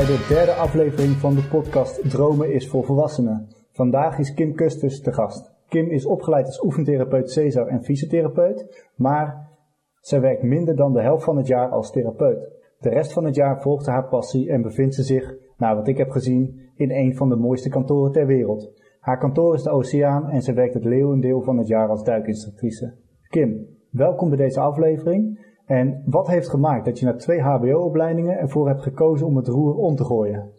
Bij de derde aflevering van de podcast Dromen is voor volwassenen. Vandaag is Kim Kusters te gast. Kim is opgeleid als oefentherapeut Cesar en fysiotherapeut, maar zij werkt minder dan de helft van het jaar als therapeut. De rest van het jaar volgt haar passie en bevindt ze zich, naar wat ik heb gezien, in een van de mooiste kantoren ter wereld. Haar kantoor is de Oceaan en ze werkt het leeuwendeel van het jaar als duikinstructrice. Kim, welkom bij deze aflevering. En wat heeft gemaakt dat je na twee HBO-opleidingen ervoor hebt gekozen om het roer om te gooien?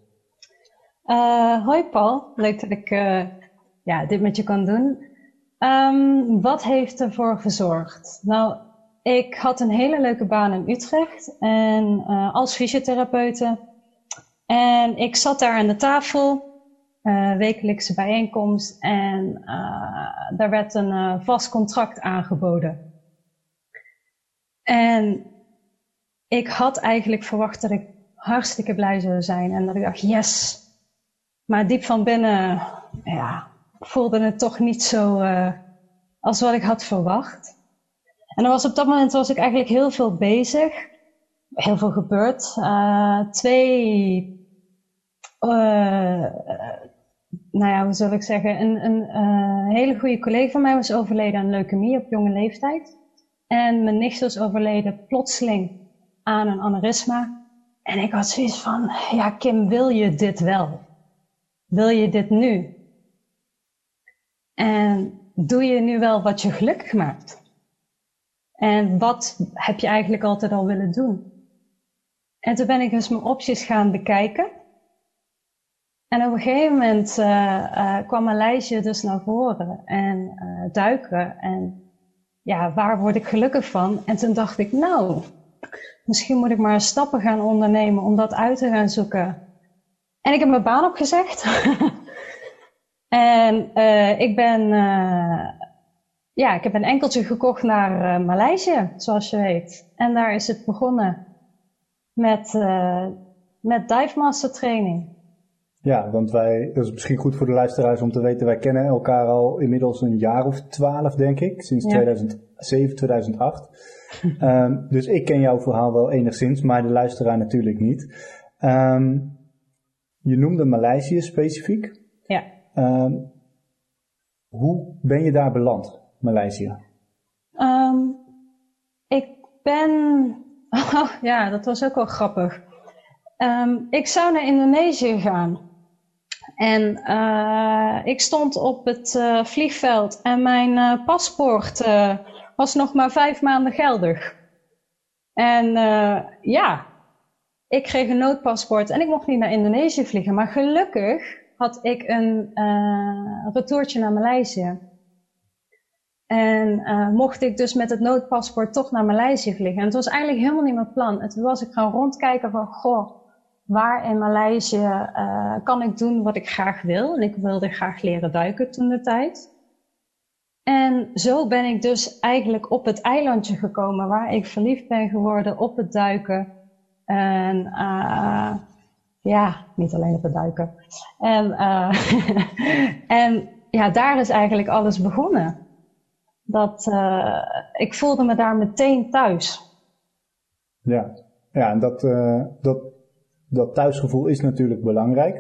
Uh, hoi Paul, leuk dat ik uh, ja, dit met je kan doen. Um, wat heeft ervoor gezorgd? Nou, ik had een hele leuke baan in Utrecht en uh, als fysiotherapeute. En ik zat daar aan de tafel, wekelijkse bijeenkomst, en daar werd een vast contract aangeboden. En ik had eigenlijk verwacht dat ik hartstikke blij zou zijn. En dat ik dacht, yes. Maar diep van binnen, ja, voelde het toch niet zo uh, als wat ik had verwacht. En was op dat moment was ik eigenlijk heel veel bezig. Heel veel gebeurd. Uh, twee, uh, nou ja, hoe zal ik zeggen, een, een hele goede collega van mij was overleden aan leukemie op jonge leeftijd. En mijn nicht was overleden plotseling aan een aneurysma. En ik had zoiets van, ja Kim, wil je dit wel? Wil je dit nu? En doe je nu wel wat je gelukkig maakt? En wat heb je eigenlijk altijd al willen doen? En toen ben ik dus mijn opties gaan bekijken. En op een gegeven moment uh, uh, kwam mijn lijstje dus naar voren en uh, duiken en ja, waar word ik gelukkig van? En toen dacht ik, nou, misschien moet ik maar stappen gaan ondernemen om dat uit te gaan zoeken. En ik heb mijn baan opgezegd. en uh, ik ben, uh, ja, ik heb een enkeltje gekocht naar uh, Maleisië, zoals je weet. En daar is het begonnen met, met Dive Master training. Ja, want wij, dat is misschien goed voor de luisteraars om te weten, wij kennen elkaar al inmiddels een jaar of twaalf, denk ik, sinds ja. 2007, 2008. um, dus ik ken jouw verhaal wel enigszins, maar de luisteraar natuurlijk niet. Um, je noemde Maleisië specifiek. Ja. Um, hoe ben je daar beland, Maleisië? ik ben, oh, ja, dat was ook wel grappig. ik zou naar Indonesië gaan. En uh, ik stond op het uh, vliegveld en mijn uh, paspoort was nog maar vijf maanden geldig. En ja, ik kreeg een noodpaspoort en ik mocht niet naar Indonesië vliegen. Maar gelukkig had ik een retourtje naar Maleisië. En mocht ik dus met het noodpaspoort toch naar Maleisië vliegen. En het was eigenlijk helemaal niet mijn plan. Toen was ik gaan rondkijken van, goh, waar in Maleisië uh, kan ik doen wat ik graag wil. En ik wilde graag leren duiken toen de tijd. En zo ben ik dus eigenlijk op het eilandje gekomen waar ik verliefd ben geworden op het duiken. En uh, ja, niet alleen op het duiken. En, uh, en ja, daar is eigenlijk alles begonnen. Dat, ik voelde me daar meteen thuis. Ja, ja en dat, dat dat thuisgevoel is natuurlijk belangrijk.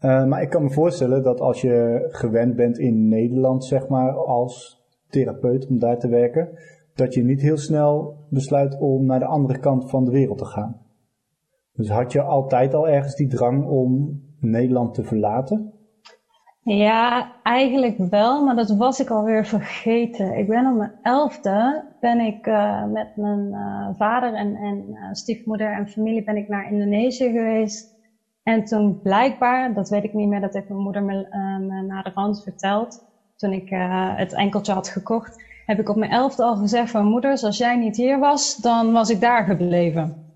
Uh, maar ik kan me voorstellen dat als je gewend bent in Nederland, zeg maar, als therapeut om daar te werken, dat je niet heel snel besluit om naar de andere kant van de wereld te gaan. Dus had je altijd al ergens die drang om Nederland te verlaten? Ja, eigenlijk wel, maar dat was ik alweer vergeten. Ik ben op mijn elfde, ben ik uh, met mijn uh, vader en, en uh, stiefmoeder en familie ben ik naar Indonesië geweest. En toen blijkbaar, dat weet ik niet meer, dat heeft mijn moeder me, me naar de rand verteld, toen ik het enkeltje had gekocht, heb ik op mijn elfde al gezegd van moeder, als jij niet hier was, dan was ik daar gebleven.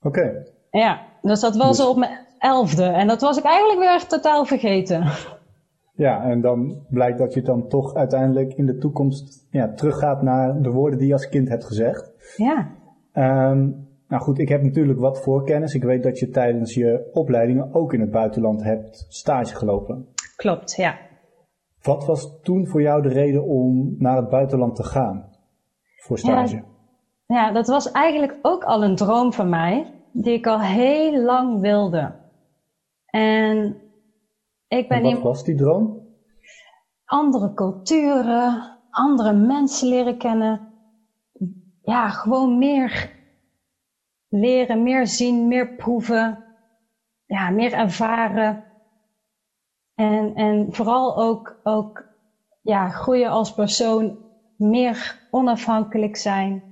Oké. Okay. Ja, dus dat was dus... op mijn elfde. En dat was ik eigenlijk weer totaal vergeten. Ja, en dan blijkt dat je dan toch uiteindelijk in de toekomst ja, teruggaat naar de woorden die je als kind hebt gezegd. Ja. Um, nou goed, ik heb natuurlijk wat voorkennis. Ik weet dat je tijdens je opleidingen ook in het buitenland hebt stage gelopen. Klopt, ja. Wat was toen voor jou de reden om naar het buitenland te gaan voor stage? Ja, ja dat was eigenlijk ook al een droom van mij. die ik al heel lang wilde. En ik ben en wat was die droom? Andere culturen, andere mensen leren kennen. Ja, gewoon meer leren, meer zien, meer proeven. Ja, meer ervaren. En, en vooral ook, ook ja, groeien als persoon, meer onafhankelijk zijn.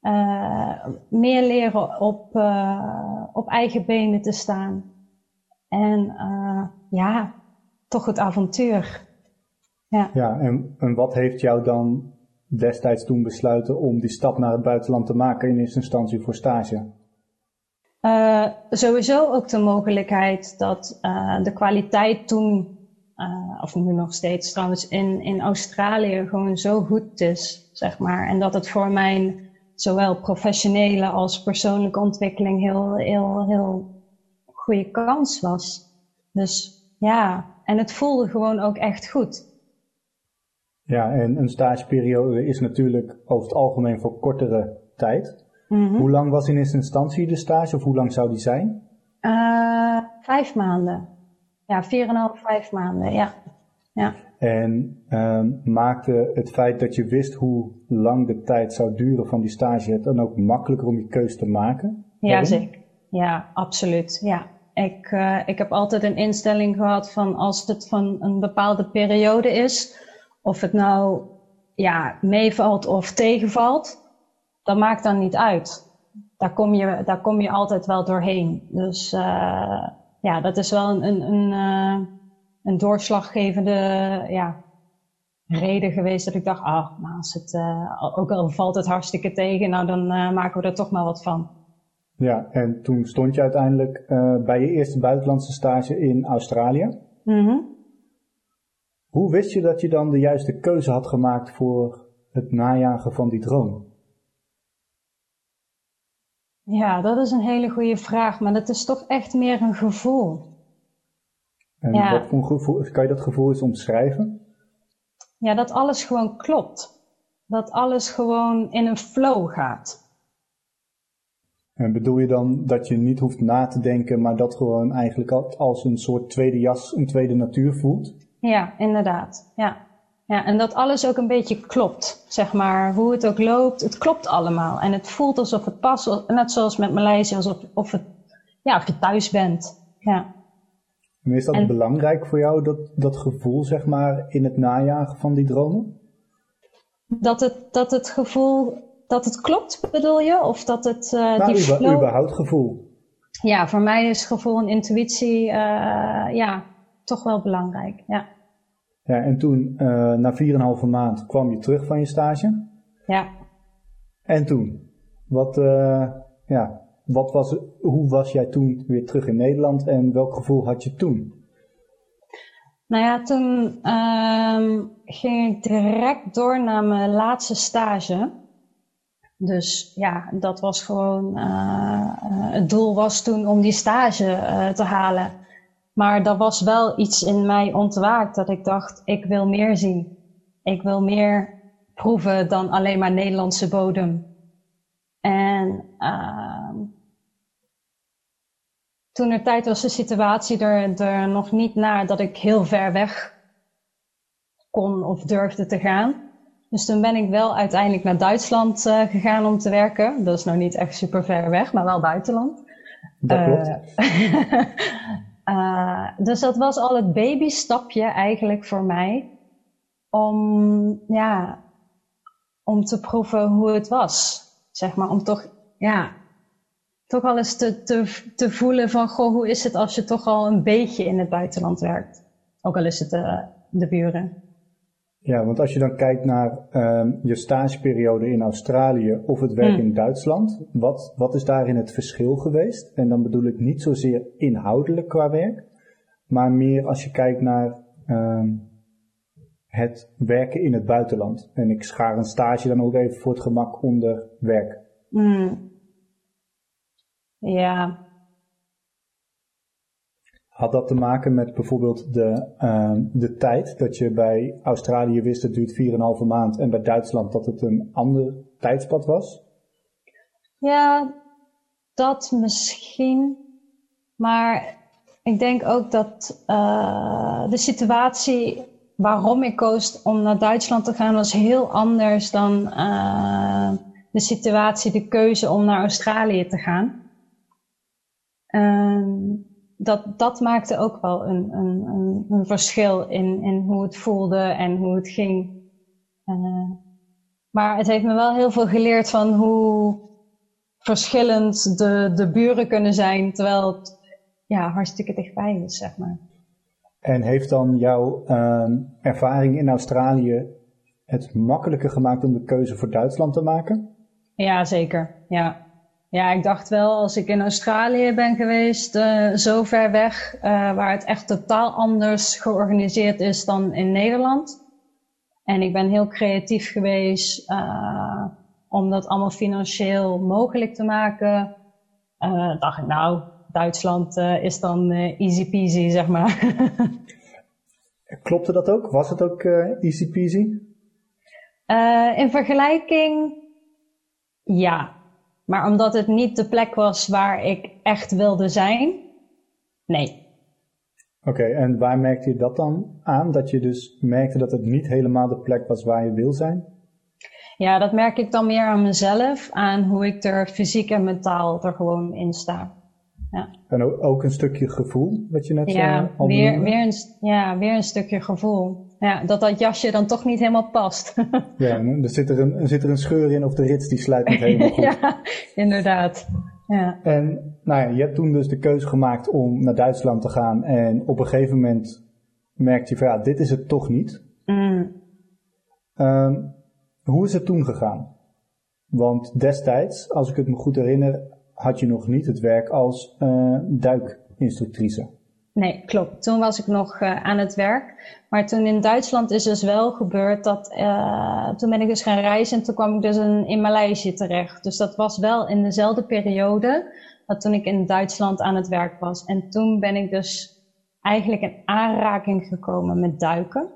Uh, meer leren op, uh, op eigen benen te staan. En uh, ja, toch het avontuur. Ja, ja en, en wat heeft jou dan destijds toen besluiten om die stap naar het buitenland te maken in eerste instantie voor stage? Uh, sowieso ook de mogelijkheid dat uh, de kwaliteit toen, uh, of nu nog steeds trouwens, in, in Australië gewoon zo goed is, zeg maar. En dat het voor mijn zowel professionele als persoonlijke ontwikkeling heel, heel, heel goede kans was. Dus ja, en het voelde gewoon ook echt goed. Ja, en een stageperiode is natuurlijk over het algemeen voor kortere tijd. Mm Hoe lang was in eerste instantie de stage of hoe lang zou die zijn? Uh, vijf maanden. Ja, vier en half, vijf maanden, ja. ja. En uh, maakte het feit dat je wist hoe lang de tijd zou duren van die stage het dan ook makkelijker om je keus te maken? Ja, zeker. Ja, absoluut. Ja. Ik, uh, ik heb altijd een instelling gehad van als het van een bepaalde periode is, of het nou ja, meevalt of tegenvalt, dat maakt dan niet uit. Daar kom je, daar kom je altijd wel doorheen. Dus uh, ja, dat is wel een, een, een, uh, een doorslaggevende ja, reden geweest dat ik dacht, ah, nou, als het, ook al valt het hartstikke tegen, nou dan maken we er toch maar wat van. Ja, en toen stond je uiteindelijk bij je eerste buitenlandse stage in Australië. Mm Hoe wist je dat je dan de juiste keuze had gemaakt voor het najagen van die droom? Ja, dat is een hele goede vraag, maar dat is toch echt meer een gevoel. En ja. wat voor een gevoel, kan je dat gevoel eens omschrijven? Ja, dat alles gewoon klopt. Dat alles gewoon in een flow gaat. En bedoel je dan dat je niet hoeft na te denken, maar dat gewoon eigenlijk als een soort tweede jas, een tweede natuur voelt? Ja, inderdaad. Ja. Ja, en dat alles ook een beetje klopt, zeg maar. Hoe het ook loopt, het klopt allemaal. En het voelt alsof het past, net zoals met Maleisië, alsof of het, ja, of je thuis bent. Ja. En is dat belangrijk voor jou, dat, dat gevoel, zeg maar, in het najagen van die dromen? Dat het, dat het gevoel, dat het klopt, bedoel je? Of dat het, uh, nou, die flow... überhaupt gevoel. Ja, voor mij is gevoel en intuïtie, uh, ja, toch wel belangrijk, ja. Ja, en toen, uh, na 4,5 maand, kwam je terug van je stage. Ja. En toen? Wat, uh, ja, wat was, hoe was jij toen weer terug in Nederland en welk gevoel had je toen? Nou ja, toen uh, ging ik direct door naar mijn laatste stage. Dus ja, dat was gewoon, uh, het doel was toen om die stage te halen. Maar er was wel iets in mij ontwaakt dat ik dacht, ik wil meer zien. Ik wil meer proeven dan alleen maar Nederlandse bodem. En uh, toen er tijd was de situatie er, er nog niet naar dat ik heel ver weg kon of durfde te gaan. Dus toen ben ik wel uiteindelijk naar Duitsland uh, gegaan om te werken. Dat is nou niet echt super ver weg, maar wel buitenland. Dat klopt. Uh, Uh, dus dat was al het babystapje eigenlijk voor mij. Om, ja, om te proeven hoe het was. Zeg maar, om toch, ja, toch al eens te, te, te voelen van, goh, hoe is het als je toch al een beetje in het buitenland werkt? Ook al is het uh, de buren. Ja, want als je dan kijkt naar um, je stageperiode in Australië of het werk mm. in Duitsland, wat, wat is daarin het verschil geweest? En dan bedoel ik niet zozeer inhoudelijk qua werk, maar meer als je kijkt naar um, het werken in het buitenland. En ik schaar een stage dan ook even voor het gemak onder werk. Mm. Ja, had dat te maken met bijvoorbeeld de, uh, de tijd? Dat je bij Australië wist het duurt 4,5 maand en bij Duitsland dat het een ander tijdspad was? Ja, dat misschien. Maar ik denk ook dat uh, de situatie waarom ik koos om naar Duitsland te gaan was heel anders dan uh, de situatie, de keuze om naar Australië te gaan. Uh, dat, dat maakte ook wel een, een, een, een, verschil in, in hoe het voelde en hoe het ging. Uh, maar het heeft me wel heel veel geleerd van hoe verschillend de, de buren kunnen zijn, terwijl het ja, hartstikke dichtbij is, zeg maar. En heeft dan jouw uh, ervaring in Australië het makkelijker gemaakt om de keuze voor Duitsland te maken? Ja, zeker. Ja, ja ik dacht wel, als ik in Australië ben geweest, uh, zo ver weg, uh, waar het echt totaal anders georganiseerd is dan in Nederland. En ik ben heel creatief geweest uh, om dat allemaal financieel mogelijk te maken. dacht ik, nou, Duitsland is dan easy peasy, zeg maar. Klopte dat ook? Was het ook easy peasy? in vergelijking, ja. Maar omdat het niet de plek was waar ik echt wilde zijn, nee. Oké, en waar merkte je dat dan aan? Dat je dus merkte dat het niet helemaal de plek was waar je wil zijn? Ja, dat merk ik dan meer aan mezelf, aan hoe ik er fysiek en mentaal er gewoon in sta. Ja. En ook een stukje gevoel, wat je net ja, uh, al weer, weer een, Ja, weer een stukje gevoel. Ja, dat dat jasje dan toch niet helemaal past. ja, er zit er, een, zit er een scheur in of de rits die sluit niet helemaal goed. ja, inderdaad. Ja. En nou ja, je hebt toen dus de keuze gemaakt om naar Duitsland te gaan. En op een gegeven moment merkte je van ja, dit is het toch niet. Mm. Um, hoe is het toen gegaan? Want destijds, als ik het me goed herinner, had je nog niet het werk als uh, duikinstructrice. Nee, klopt. Toen was ik nog uh, aan het werk. Maar toen in Duitsland is dus wel gebeurd dat, uh, toen ben ik dus gaan reizen en toen kwam ik dus in, in Maleisië terecht. Dus dat was wel in dezelfde periode dat toen ik in Duitsland aan het werk was. En toen ben ik dus eigenlijk in aanraking gekomen met duiken.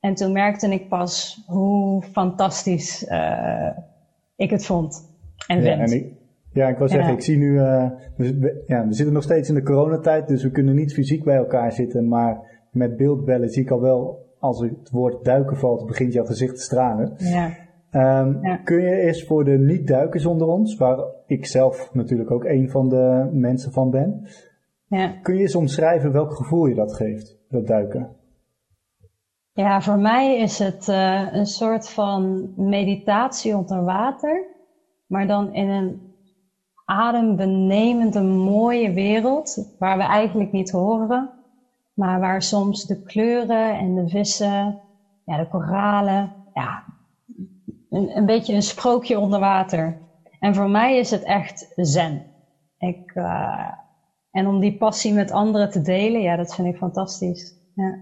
En toen merkte ik pas hoe fantastisch uh, ik het vond en ja, vind. En ik, ja, ik wil zeggen, ik zie nu, uh, we, ja, we zitten nog steeds in de coronatijd, dus we kunnen niet fysiek bij elkaar zitten, maar met beeldbellen zie ik al wel, als het woord duiken valt, begint jouw gezicht te stralen. Ja. Um, ja. Kun je eens voor de niet-duikers onder ons, waar ik zelf natuurlijk ook een van de mensen van ben, ja. kun je eens omschrijven welk gevoel je dat geeft, dat duiken? Ja, voor mij is het uh, een soort van meditatie onder water, maar dan in een adembenemende mooie wereld waar we eigenlijk niet horen, maar waar soms de kleuren en de vissen, ja, de koralen, ja, een, een beetje een sprookje onder water. En voor mij is het echt zen. Ik, uh, en om die passie met anderen te delen, ja, dat vind ik fantastisch. Ja.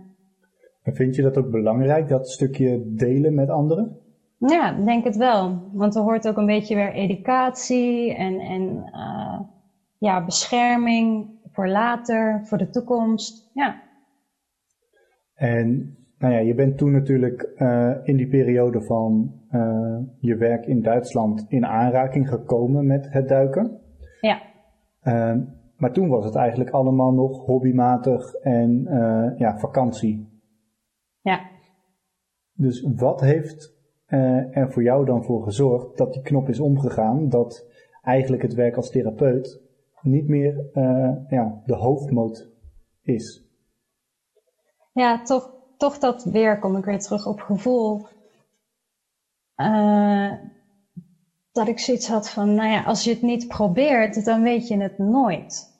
En vind je dat ook belangrijk, dat stukje delen met anderen? Ja, denk het wel. Want er hoort ook een beetje weer educatie en, en uh, ja, bescherming voor later, voor de toekomst. Ja. En nou ja, je bent toen natuurlijk uh, in die periode van uh, je werk in Duitsland in aanraking gekomen met het duiken. Ja. maar toen was het eigenlijk allemaal nog hobbymatig en ja, vakantie. Ja. Dus wat heeft uh, er voor jou dan voor gezorgd dat die knop is omgegaan, dat eigenlijk het werk als therapeut niet meer uh, ja, de hoofdmoot is. Ja, toch, toch dat weer, kom ik weer terug op gevoel. Uh, dat ik zoiets had van, nou ja, als je het niet probeert, dan weet je het nooit.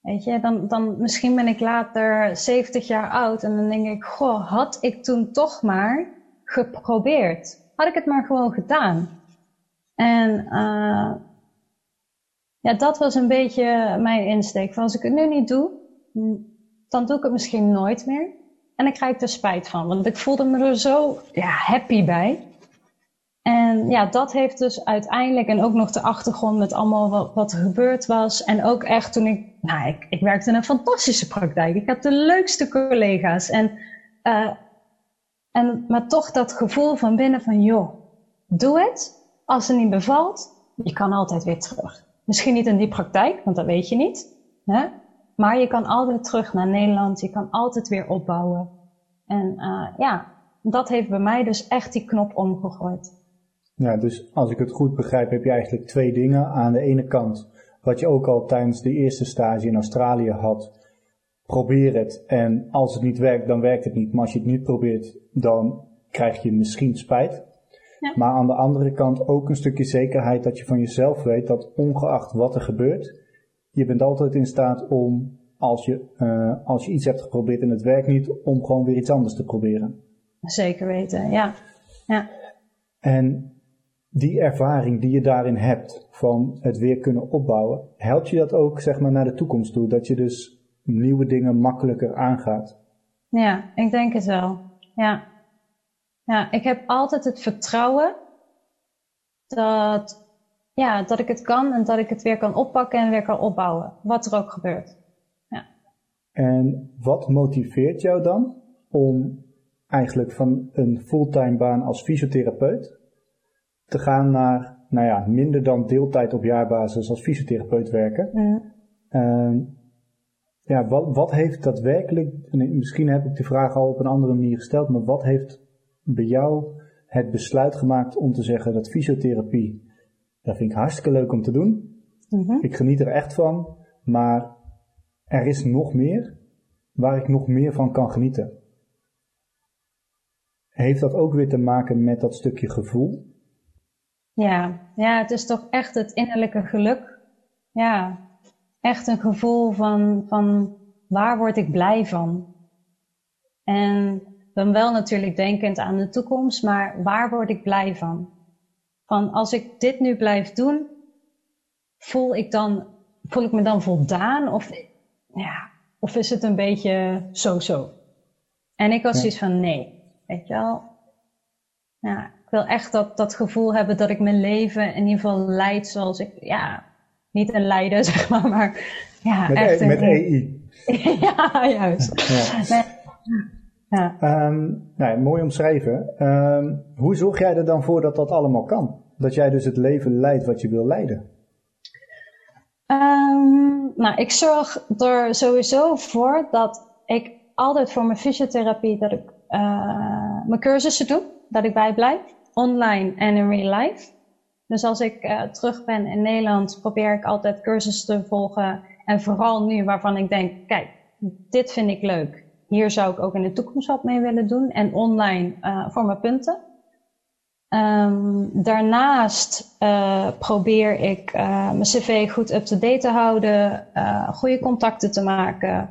Weet je, dan, dan misschien ben ik later 70 jaar oud en dan denk ik, goh, had ik toen toch maar geprobeerd. Had ik het maar gewoon gedaan. En uh, ja, dat was een beetje mijn insteek. Van als ik het nu niet doe, dan doe ik het misschien nooit meer. En dan krijg ik er spijt van. Want ik voelde me er zo ja, happy bij. En ja, dat heeft dus uiteindelijk, en ook nog de achtergrond met allemaal wat, wat er gebeurd was. En ook echt toen ik, nou, ik, ik werkte in een fantastische praktijk. Ik had de leukste collega's. En uh, en, maar toch dat gevoel van binnen van, joh, doe het. Als het niet bevalt, je kan altijd weer terug. Misschien niet in die praktijk, want dat weet je niet. Hè? Maar je kan altijd terug naar Nederland, je kan altijd weer opbouwen. En uh, ja, dat heeft bij mij dus echt die knop omgegooid. Ja, dus als ik het goed begrijp, heb je eigenlijk twee dingen. Aan de ene kant, wat je ook al tijdens de eerste stage in Australië had, probeer het. En als het niet werkt, dan werkt het niet. Maar als je het niet probeert, dan krijg je misschien spijt. Ja. Maar aan de andere kant ook een stukje zekerheid dat je van jezelf weet dat ongeacht wat er gebeurt, je bent altijd in staat om, als je, uh, als je iets hebt geprobeerd en het werkt niet, om gewoon weer iets anders te proberen. Zeker weten, ja. ja. En die ervaring die je daarin hebt van het weer kunnen opbouwen, helpt je dat ook zeg maar naar de toekomst toe? Dat je dus nieuwe dingen makkelijker aangaat? Ja, ik denk het wel. Ja. Ja, ik heb altijd het vertrouwen dat, ja, dat ik het kan en dat ik het weer kan oppakken en weer kan opbouwen, wat er ook gebeurt. Ja. En wat motiveert jou dan om eigenlijk van een fulltime baan als fysiotherapeut te gaan naar, nou ja, minder dan deeltijd op jaarbasis als fysiotherapeut werken? Mm. Ja, wat, wat heeft daadwerkelijk, en misschien heb ik de vraag al op een andere manier gesteld, maar wat heeft bij jou het besluit gemaakt om te zeggen dat fysiotherapie, dat vind ik hartstikke leuk om te doen. Mm Ik geniet er echt van, maar er is nog meer waar ik nog meer van kan genieten. Heeft dat ook weer te maken met dat stukje gevoel? Ja, ja, het is toch echt het innerlijke geluk. Ja, echt een gevoel van, van waar word ik blij van? En dan wel natuurlijk denkend aan de toekomst, maar waar word ik blij van? Van als ik dit nu blijf doen, voel ik, dan, voel ik me dan voldaan? Of, ja, of is het een beetje zo-zo? En ik was zoiets van nee, weet je wel. Ja, ik wil echt dat, dat gevoel hebben dat ik mijn leven in ieder geval leid zoals ik, ja, niet een leider zeg maar, maar ja, met, echt. E, met EI. ja, juist. Ja. Ja. Um, nou, mooi omschreven. Um, hoe zorg jij er dan voor dat dat allemaal kan? Dat jij dus het leven leidt wat je wil leiden? Um, nou, ik zorg er sowieso voor dat ik altijd voor mijn fysiotherapie dat ik uh, mijn cursussen doe, dat ik bijblijf, online en in real life. Dus als ik uh, terug ben in Nederland, probeer ik altijd cursussen te volgen. En vooral nu waarvan ik denk, kijk, dit vind ik leuk hier zou ik ook in de toekomst wat mee willen doen. En online uh, voor mijn punten. Um, daarnaast uh, probeer ik mijn cv goed up-to-date te houden, goede contacten te maken.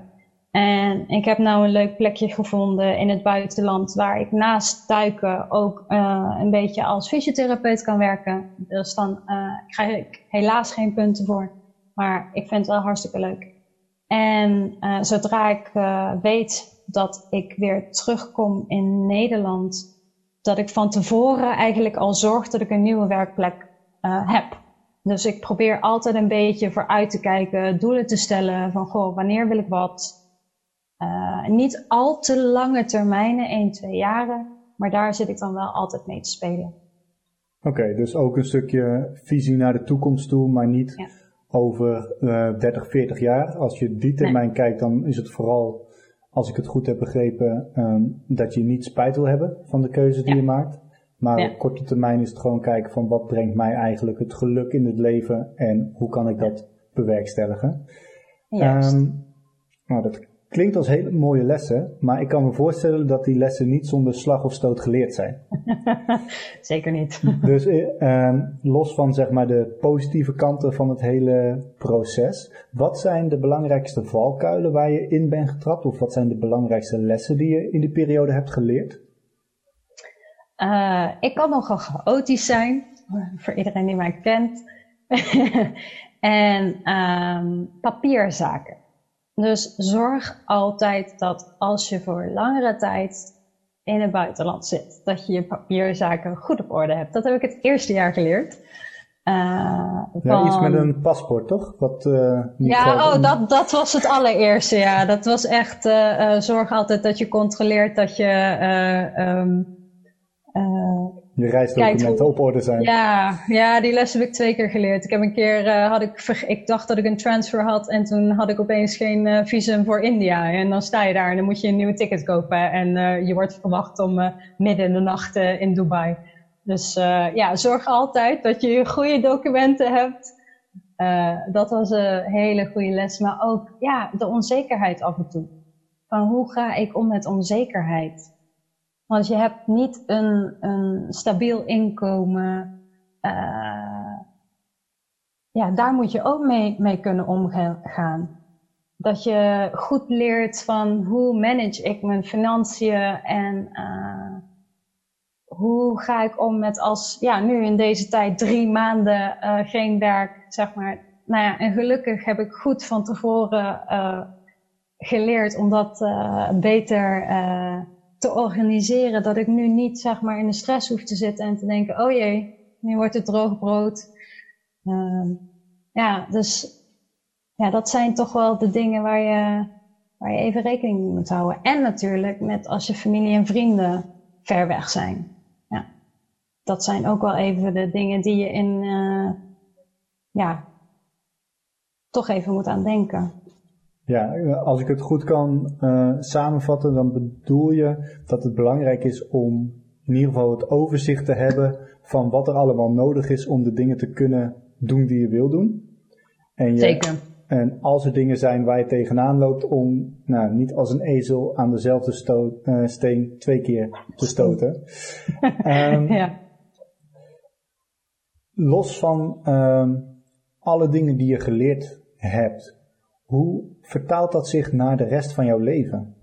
En ik heb nou een leuk plekje gevonden in het buitenland waar ik naast duiken ook een beetje als fysiotherapeut kan werken. Dus dan krijg ik helaas geen punten voor, maar ik vind het wel hartstikke leuk. En zodra ik weet dat ik weer terugkom in Nederland, dat ik van tevoren eigenlijk al zorg dat ik een nieuwe werkplek uh, heb. Dus ik probeer altijd een beetje vooruit te kijken, doelen te stellen van goh, wanneer wil ik wat. Uh, niet al te lange termijnen, 1, 2 jaren, maar daar zit ik dan wel altijd mee te spelen. Oké, dus ook een stukje visie naar de toekomst toe, maar niet ja. over uh, 30, 40 jaar. Als je die termijn nee. kijkt, dan is het vooral als ik het goed heb begrepen, um, dat je niet spijt wil hebben van de keuze die je maakt. Maar ja. op korte termijn is het gewoon kijken van wat brengt mij eigenlijk het geluk in het leven en hoe kan ik dat bewerkstelligen. Um, nou, dat klinkt als hele mooie lessen, maar ik kan me voorstellen dat die lessen niet zonder slag of stoot geleerd zijn. Zeker niet. dus eh, los van zeg maar de positieve kanten van het hele proces, wat zijn de belangrijkste valkuilen waar je in bent getrapt? Of wat zijn de belangrijkste lessen die je in die periode hebt geleerd? Uh, ik kan nogal chaotisch zijn, voor iedereen die mij kent. en um, papierzaken. Dus zorg altijd dat als je voor langere tijd in het buitenland zit, dat je je papierzaken goed op orde hebt. Dat heb ik het eerste jaar geleerd. Uh, ja, iets met een paspoort, toch? Wat, uh, ja, oh, dat, dat was het allereerste, ja. Dat was echt, uh, zorg altijd dat je controleert dat je um, je reisdocumenten op orde zijn. Ja, ja, die les heb ik twee keer geleerd. Ik heb een keer, uh, had ik, ik dacht dat ik een transfer had en toen had ik opeens geen uh, visum voor India. En dan sta je daar en dan moet je een nieuwe ticket kopen en uh, je wordt verwacht om midden in de nacht in Dubai. Dus ja, zorg altijd dat je goede documenten hebt. dat was een hele goede les, maar ook ja, de onzekerheid af en toe. Van hoe ga ik om met onzekerheid? Want je hebt niet een, een stabiel inkomen. Uh, ja, daar moet je ook mee, mee kunnen omgaan. Dat je goed leert van hoe manage ik mijn financiën en uh, hoe ga ik om met als, ja, nu in deze tijd drie maanden uh, geen werk, zeg maar. Nou ja, en gelukkig heb ik goed van tevoren geleerd om dat beter te organiseren. Dat ik nu niet zeg maar in de stress hoef te zitten en te denken, oh jee, nu wordt het droog brood. Uh, ja, dus ja, dat zijn toch wel de dingen waar je, waar je even rekening mee moet houden. En natuurlijk met als je familie en vrienden ver weg zijn. Ja, dat zijn ook wel even de dingen die je in, uh, ja, toch even moet aan denken. Ja, als ik het goed kan uh, samenvatten, dan bedoel je dat het belangrijk is om in ieder geval het overzicht te hebben van wat er allemaal nodig is om de dingen te kunnen doen die je wil doen. En je, Zeker. En als er dingen zijn waar je tegenaan loopt, om nou, niet als een ezel aan dezelfde stoot, uh, steen twee keer te stoten. um, ja. Los van um, alle dingen die je geleerd hebt, hoe vertaalt dat zich naar de rest van jouw leven?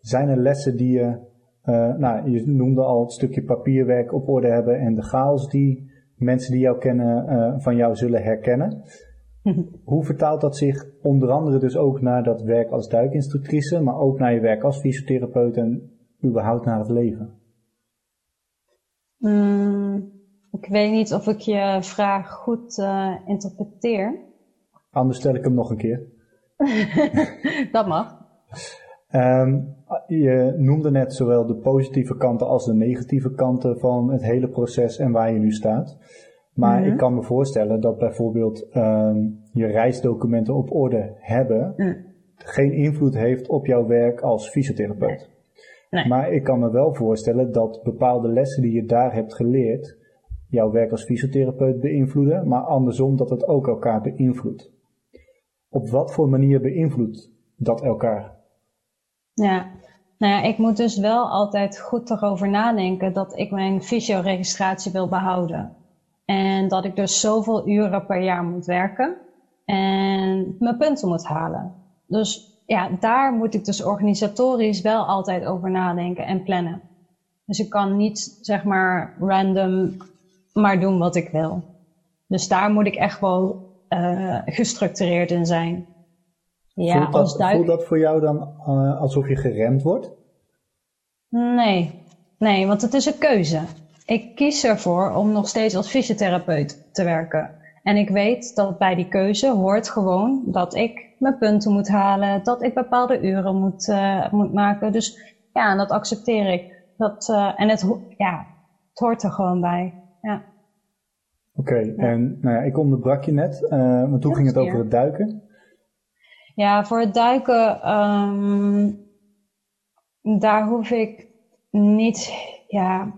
Zijn er lessen die je, uh, nou, je noemde al het stukje papierwerk op orde hebben en de chaos die mensen die jou kennen uh, van jou zullen herkennen. Hoe vertaalt dat zich onder andere dus ook naar dat werk als duikinstructrice, maar ook naar je werk als fysiotherapeut en überhaupt naar het leven? Mm, ik weet niet of ik je vraag goed uh, interpreteer. Anders stel ik hem nog een keer. dat mag. Um, je noemde net zowel de positieve kanten als de negatieve kanten van het hele proces en waar je nu staat. Maar mhm. ik kan me voorstellen dat bijvoorbeeld um, je reisdocumenten op orde hebben mm. geen invloed heeft op jouw werk als fysiotherapeut. Nee. Maar ik kan me wel voorstellen dat bepaalde lessen die je daar hebt geleerd jouw werk als fysiotherapeut beïnvloeden, maar andersom dat het ook elkaar beïnvloedt op wat voor manier beïnvloedt dat elkaar? Ja, nou ja, ik moet dus wel altijd goed erover nadenken dat ik mijn fysioregistratie wil behouden. En dat ik dus zoveel uren per jaar moet werken en mijn punten moet halen. Dus ja, daar moet ik dus organisatorisch wel altijd over nadenken en plannen. Dus ik kan niet zeg maar random maar doen wat ik wil. Dus daar moet ik echt wel uh, gestructureerd in zijn. Ja, voelt, dat, duik... voelt dat voor jou dan uh, alsof je geremd wordt? Nee, nee, want het is een keuze. Ik kies ervoor om nog steeds als fysiotherapeut te werken. En ik weet dat bij die keuze hoort gewoon dat ik mijn punten moet halen, dat ik bepaalde uren moet, uh, moet maken. Dus ja, dat accepteer ik. Dat, en het, ja, het hoort er gewoon bij. Ja. Oké, en nou ja, ik onderbrak je net, uh, maar toen ging het over het duiken. Ja, voor het duiken, um, daar hoef ik niet, ja,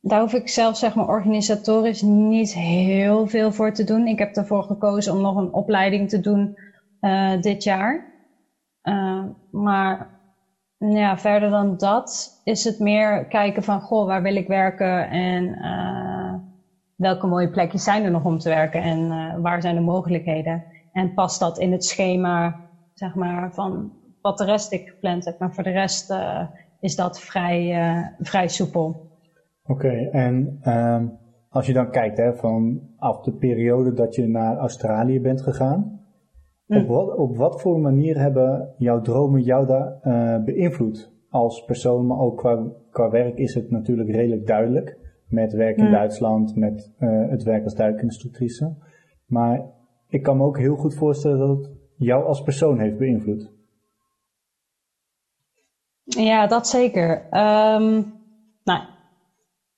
daar hoef ik zelf zeg maar organisatorisch niet heel veel voor te doen. Ik heb ervoor gekozen om nog een opleiding te doen uh, dit jaar. Uh, maar ja, verder dan dat is het meer kijken van, goh, waar wil ik werken en uh, welke mooie plekjes zijn er nog om te werken en uh, waar zijn de mogelijkheden. En past dat in het schema, zeg maar, van wat de rest ik gepland heb. Maar voor de rest uh, is dat vrij, uh, vrij soepel. Oké, okay, en um, als je dan kijkt hè, vanaf de periode dat je naar Australië bent gegaan, mm. op, wat, op wat voor manier hebben jouw dromen jou daar beïnvloed? Als persoon, maar ook qua, qua werk is het natuurlijk redelijk duidelijk met werk in. Duitsland, met uh, het werk als duikinstructrice. Maar ik kan me ook heel goed voorstellen dat het jou als persoon heeft beïnvloed. Ja, dat zeker. Um, nou,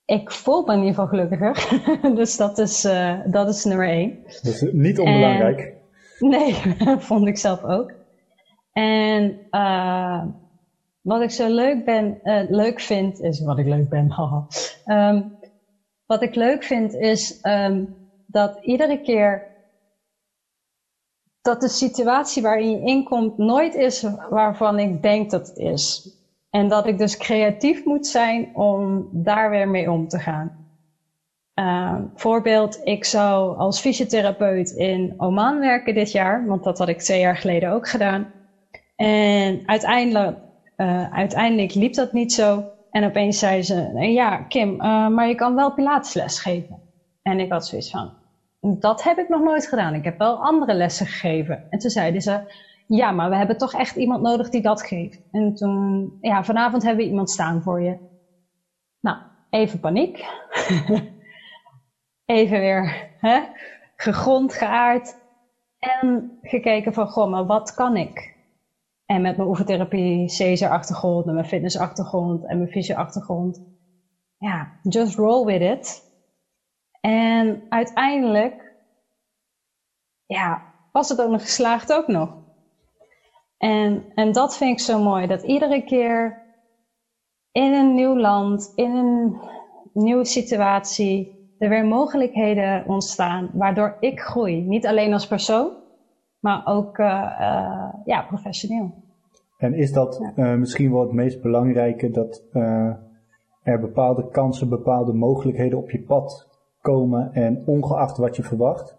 ik voel me in ieder geval gelukkiger. dus dat is, uh, dat is nummer één. Dat is niet onbelangrijk. En, nee, vond ik zelf ook. En uh, wat ik zo leuk, ben, uh, leuk vind, is wat ik leuk ben. um, wat ik leuk vind is um, dat iedere keer dat de situatie waarin je inkomt nooit is waarvan ik denk dat het is. En dat ik dus creatief moet zijn om daar weer mee om te gaan. Uh, voorbeeld, ik zou als fysiotherapeut in Oman werken dit jaar, want dat had ik twee jaar geleden ook gedaan. En uiteindelijk, uh, uiteindelijk liep dat niet zo. En opeens zei ze, ja Kim, uh, maar je kan wel pilatesles geven. En ik had zoiets van, dat heb ik nog nooit gedaan. Ik heb wel andere lessen gegeven. En toen zeiden ze, ja, maar we hebben toch echt iemand nodig die dat geeft. En toen, ja, vanavond hebben we iemand staan voor je. Nou, even paniek. even weer hè, gegrond, geaard. En gekeken van, goh, maar wat kan ik? En met mijn oefentherapie, Caesar-achtergrond, en mijn fitness-achtergrond en mijn fysio-achtergrond. Ja, just roll with it. En uiteindelijk, ja, was het ook nog geslaagd ook nog. En, en dat vind ik zo mooi, dat iedere keer in een nieuw land, in een nieuwe situatie, er weer mogelijkheden ontstaan waardoor ik groei. Niet alleen als persoon, maar ook uh, uh, ja, professioneel. En is dat ja. uh, misschien wel het meest belangrijke, dat er bepaalde kansen, bepaalde mogelijkheden op je pad komen en ongeacht wat je verwacht,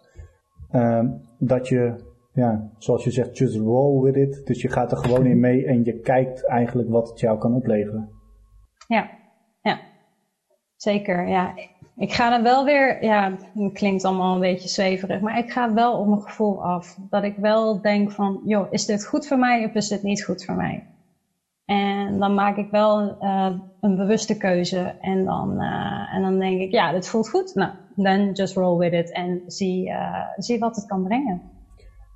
dat je ja, zoals je zegt, just roll with it. Dus je gaat er gewoon in mee en je kijkt eigenlijk wat het jou kan opleveren. Ja. Zeker, ja. Ik ga dan wel weer, ja, het klinkt allemaal een beetje zweverig, maar ik ga wel op mijn gevoel af. Dat ik wel denk van, joh, is dit goed voor mij of is dit niet goed voor mij? En dan maak ik wel uh, een bewuste keuze en dan, uh, en dan denk ik, ja, dit voelt goed. Nou, then just roll with it en zie, uh, zie wat het kan brengen.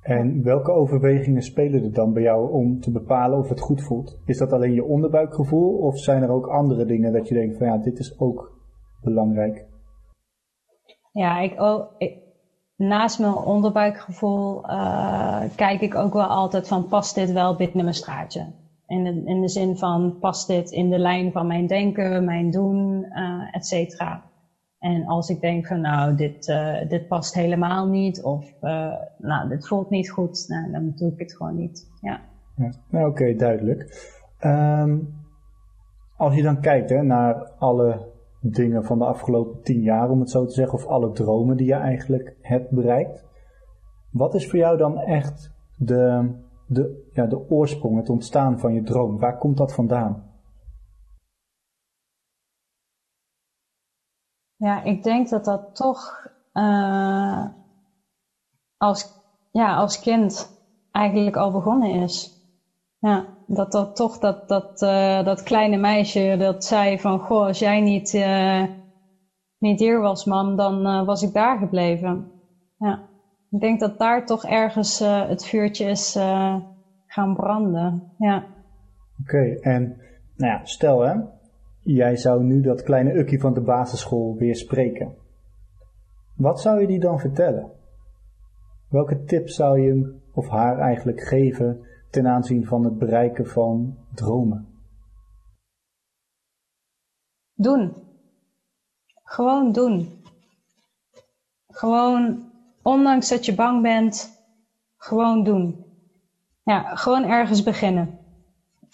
En welke overwegingen spelen er dan bij jou om te bepalen of het goed voelt? Is dat alleen je onderbuikgevoel of zijn er ook andere dingen dat je denkt van ja, dit is ook belangrijk? Ja, ik, oh, naast mijn onderbuikgevoel uh, kijk ik ook wel altijd van past dit wel binnen mijn straatje? In de, in de zin van past dit in de lijn van mijn denken, mijn doen, uh, et cetera. En als ik denk van nou, dit, uh, dit past helemaal niet of uh, nou, dit voelt niet goed, nou, dan doe ik het gewoon niet. Ja. ja. Nou, Oké, okay, duidelijk. Um, als je dan kijkt hè, naar alle dingen van de afgelopen tien jaar, om het zo te zeggen, of alle dromen die je eigenlijk hebt bereikt, wat is voor jou dan echt de, de, ja, de oorsprong, het ontstaan van je droom? Waar komt dat vandaan? Ja, ik denk dat dat toch uh, als, ja, als kind eigenlijk al begonnen is. Ja, dat dat toch dat, dat, uh, dat kleine meisje dat zei van, goh, als jij niet, uh, niet hier was, mam, dan was ik daar gebleven. Ja, ik denk dat daar toch ergens het vuurtje is gaan branden. Ja. Oké, en nou ja, stel hè, jij zou nu dat kleine ukkie van de basisschool weer spreken. Wat zou je die dan vertellen? Welke tip zou je hem of haar eigenlijk geven ten aanzien van het bereiken van dromen? Doen. Gewoon doen. Gewoon, ondanks dat je bang bent, gewoon doen. Ja, gewoon ergens beginnen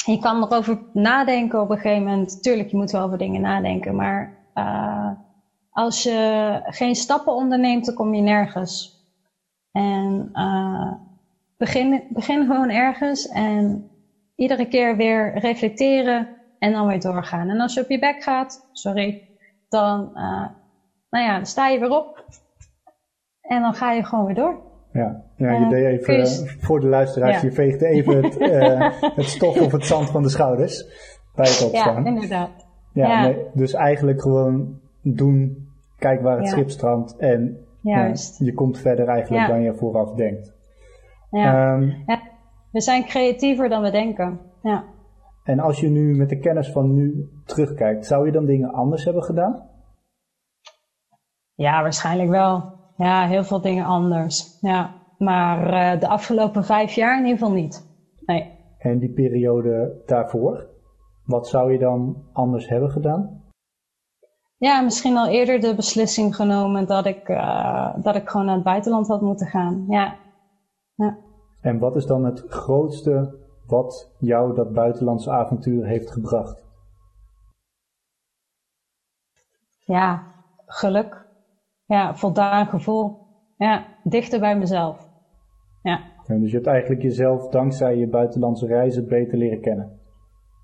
je kan erover nadenken op een gegeven moment. Tuurlijk, je moet wel over dingen nadenken. Maar uh, als je geen stappen onderneemt, dan kom je nergens. En uh, begin, begin gewoon ergens en iedere keer weer reflecteren en dan weer doorgaan. En als je op je bek gaat, sorry, dan, uh, nou ja, dan sta je weer op en dan ga je gewoon weer door. Ja, ja je deed even, voor de luisteraars, je veegt even het, uh, het stof of het zand van de schouders bij het opstaan. Ja, inderdaad. Ja, Nee, dus eigenlijk gewoon doen, kijk waar het schip strandt en Juist. je komt verder eigenlijk dan je vooraf denkt. Ja. Um, ja. We zijn creatiever dan we denken. Ja. En als je nu met de kennis van nu terugkijkt, zou je dan dingen anders hebben gedaan? Ja, waarschijnlijk wel. Ja, heel veel dingen anders. Ja, maar uh, de afgelopen vijf jaar in ieder geval niet. Nee. En die periode daarvoor, wat zou je dan anders hebben gedaan? Ja, misschien al eerder de beslissing genomen dat ik, uh, dat ik gewoon naar het buitenland had moeten gaan. Ja. ja. En wat is dan het grootste wat jou dat buitenlandse avontuur heeft gebracht? Ja, geluk. Ja, voldaan gevoel. Ja, dichter bij mezelf. Ja. En dus je hebt eigenlijk jezelf dankzij je buitenlandse reizen beter leren kennen.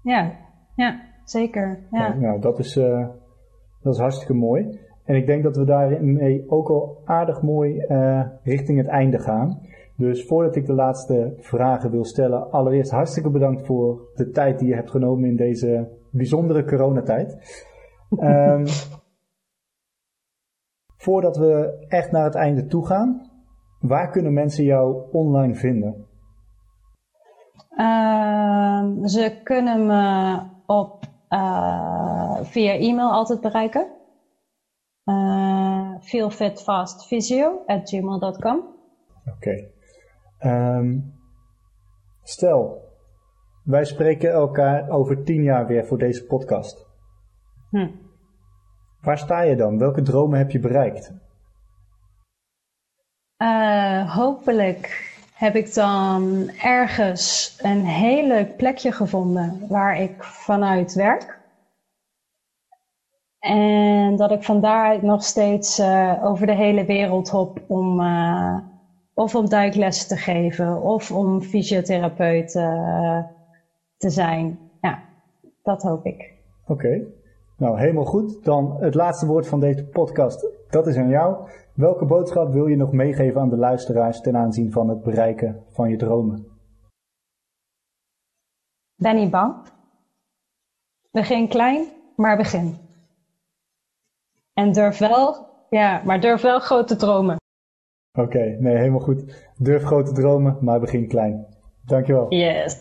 Ja, ja zeker. Ja. nou, dat is, uh, dat is hartstikke mooi. En ik denk dat we daarmee ook al aardig mooi uh, richting het einde gaan. Dus voordat ik de laatste vragen wil stellen, allereerst hartstikke bedankt voor de tijd die je hebt genomen in deze bijzondere coronatijd. Um, voordat we echt naar het einde toe gaan, waar kunnen mensen jou online vinden? Uh, ze kunnen me op, uh, via e-mail altijd bereiken. Uh, feelfitfastphysio at gmail.com Oké. Okay. Um, stel, wij spreken elkaar over tien jaar weer voor deze podcast. Hm. Waar sta je dan? Welke dromen heb je bereikt? Uh, hopelijk heb ik dan ergens een heel leuk plekje gevonden waar ik vanuit werk. En dat ik van daaruit nog steeds uh, over de hele wereld hop om uh, of om duiklessen te geven of om fysiotherapeut te zijn. Ja, dat hoop ik. Oké. Nou, helemaal goed. Dan het laatste woord van deze podcast, dat is aan jou. Welke boodschap wil je nog meegeven aan de luisteraars ten aanzien van het bereiken van je dromen? Ben niet bang. Begin klein, maar begin. En durf wel, ja, maar durf wel grote dromen. Oké, nee, helemaal goed. Durf grote dromen, maar begin klein. Dankjewel. Yes.